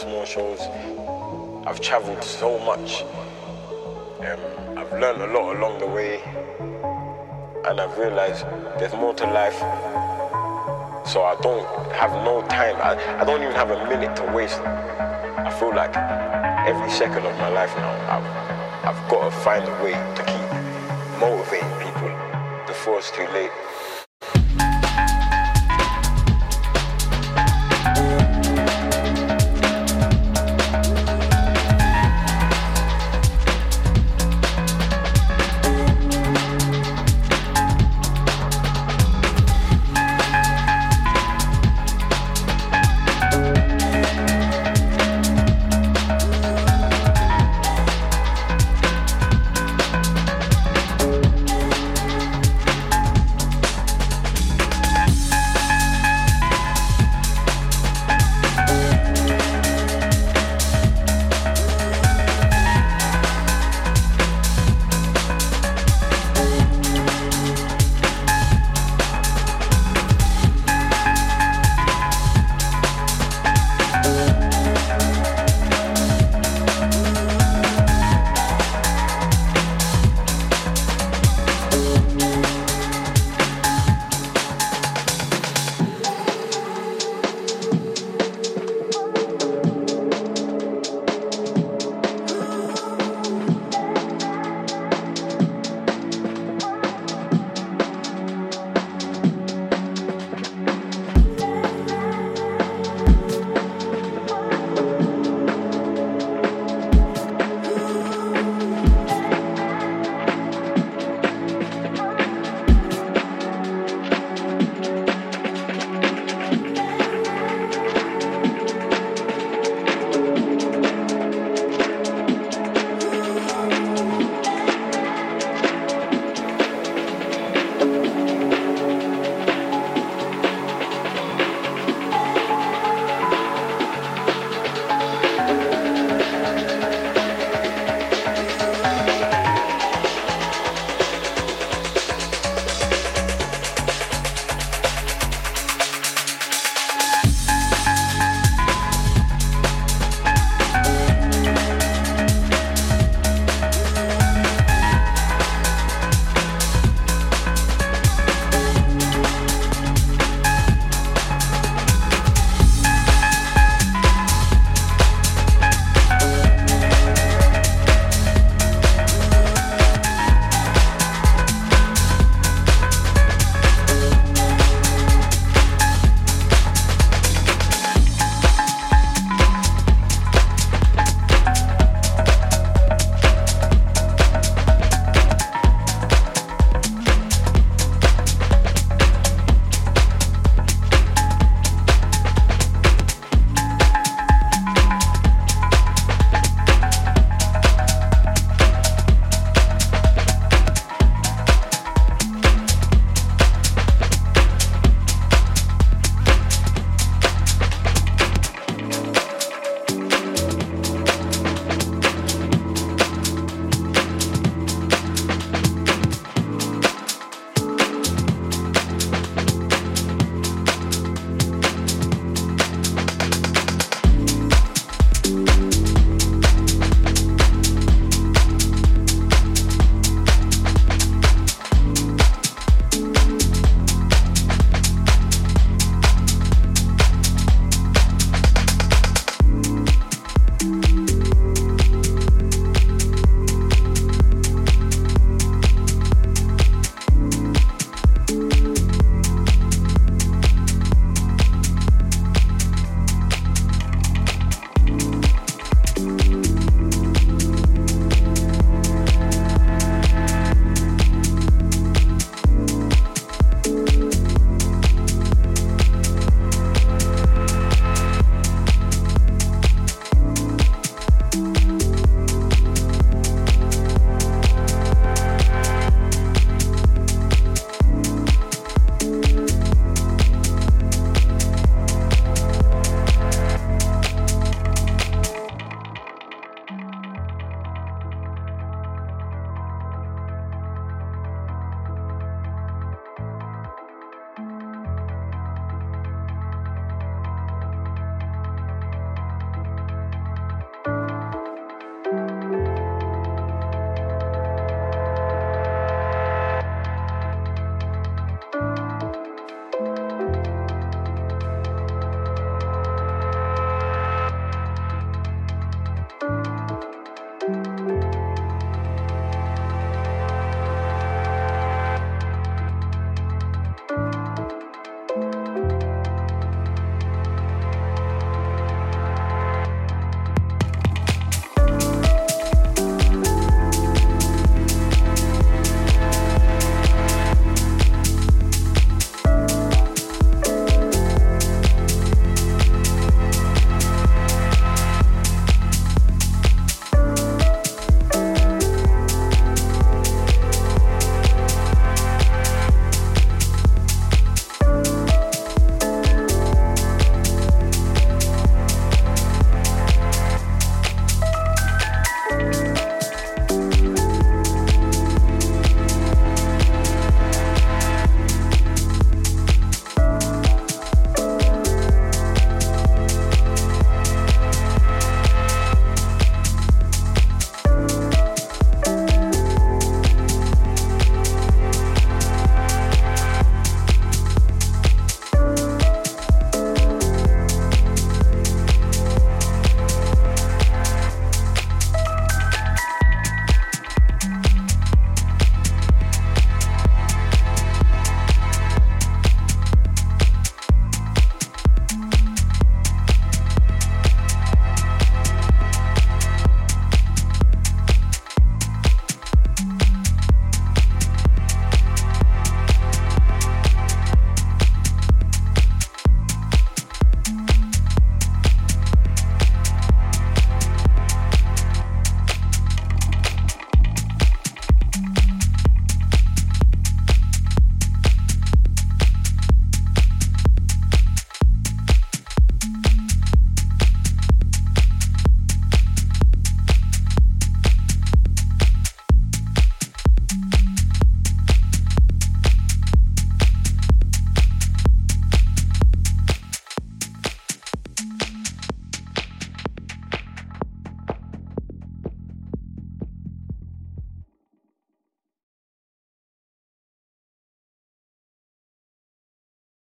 Small shows. I've traveled so much. Um, I've learned a lot along the way. And I've realized there's more to life. So I don't have no time. I, I don't even have a minute to waste. I feel like every second of my life now, I've, I've got to find a way to keep motivating people before it's too late.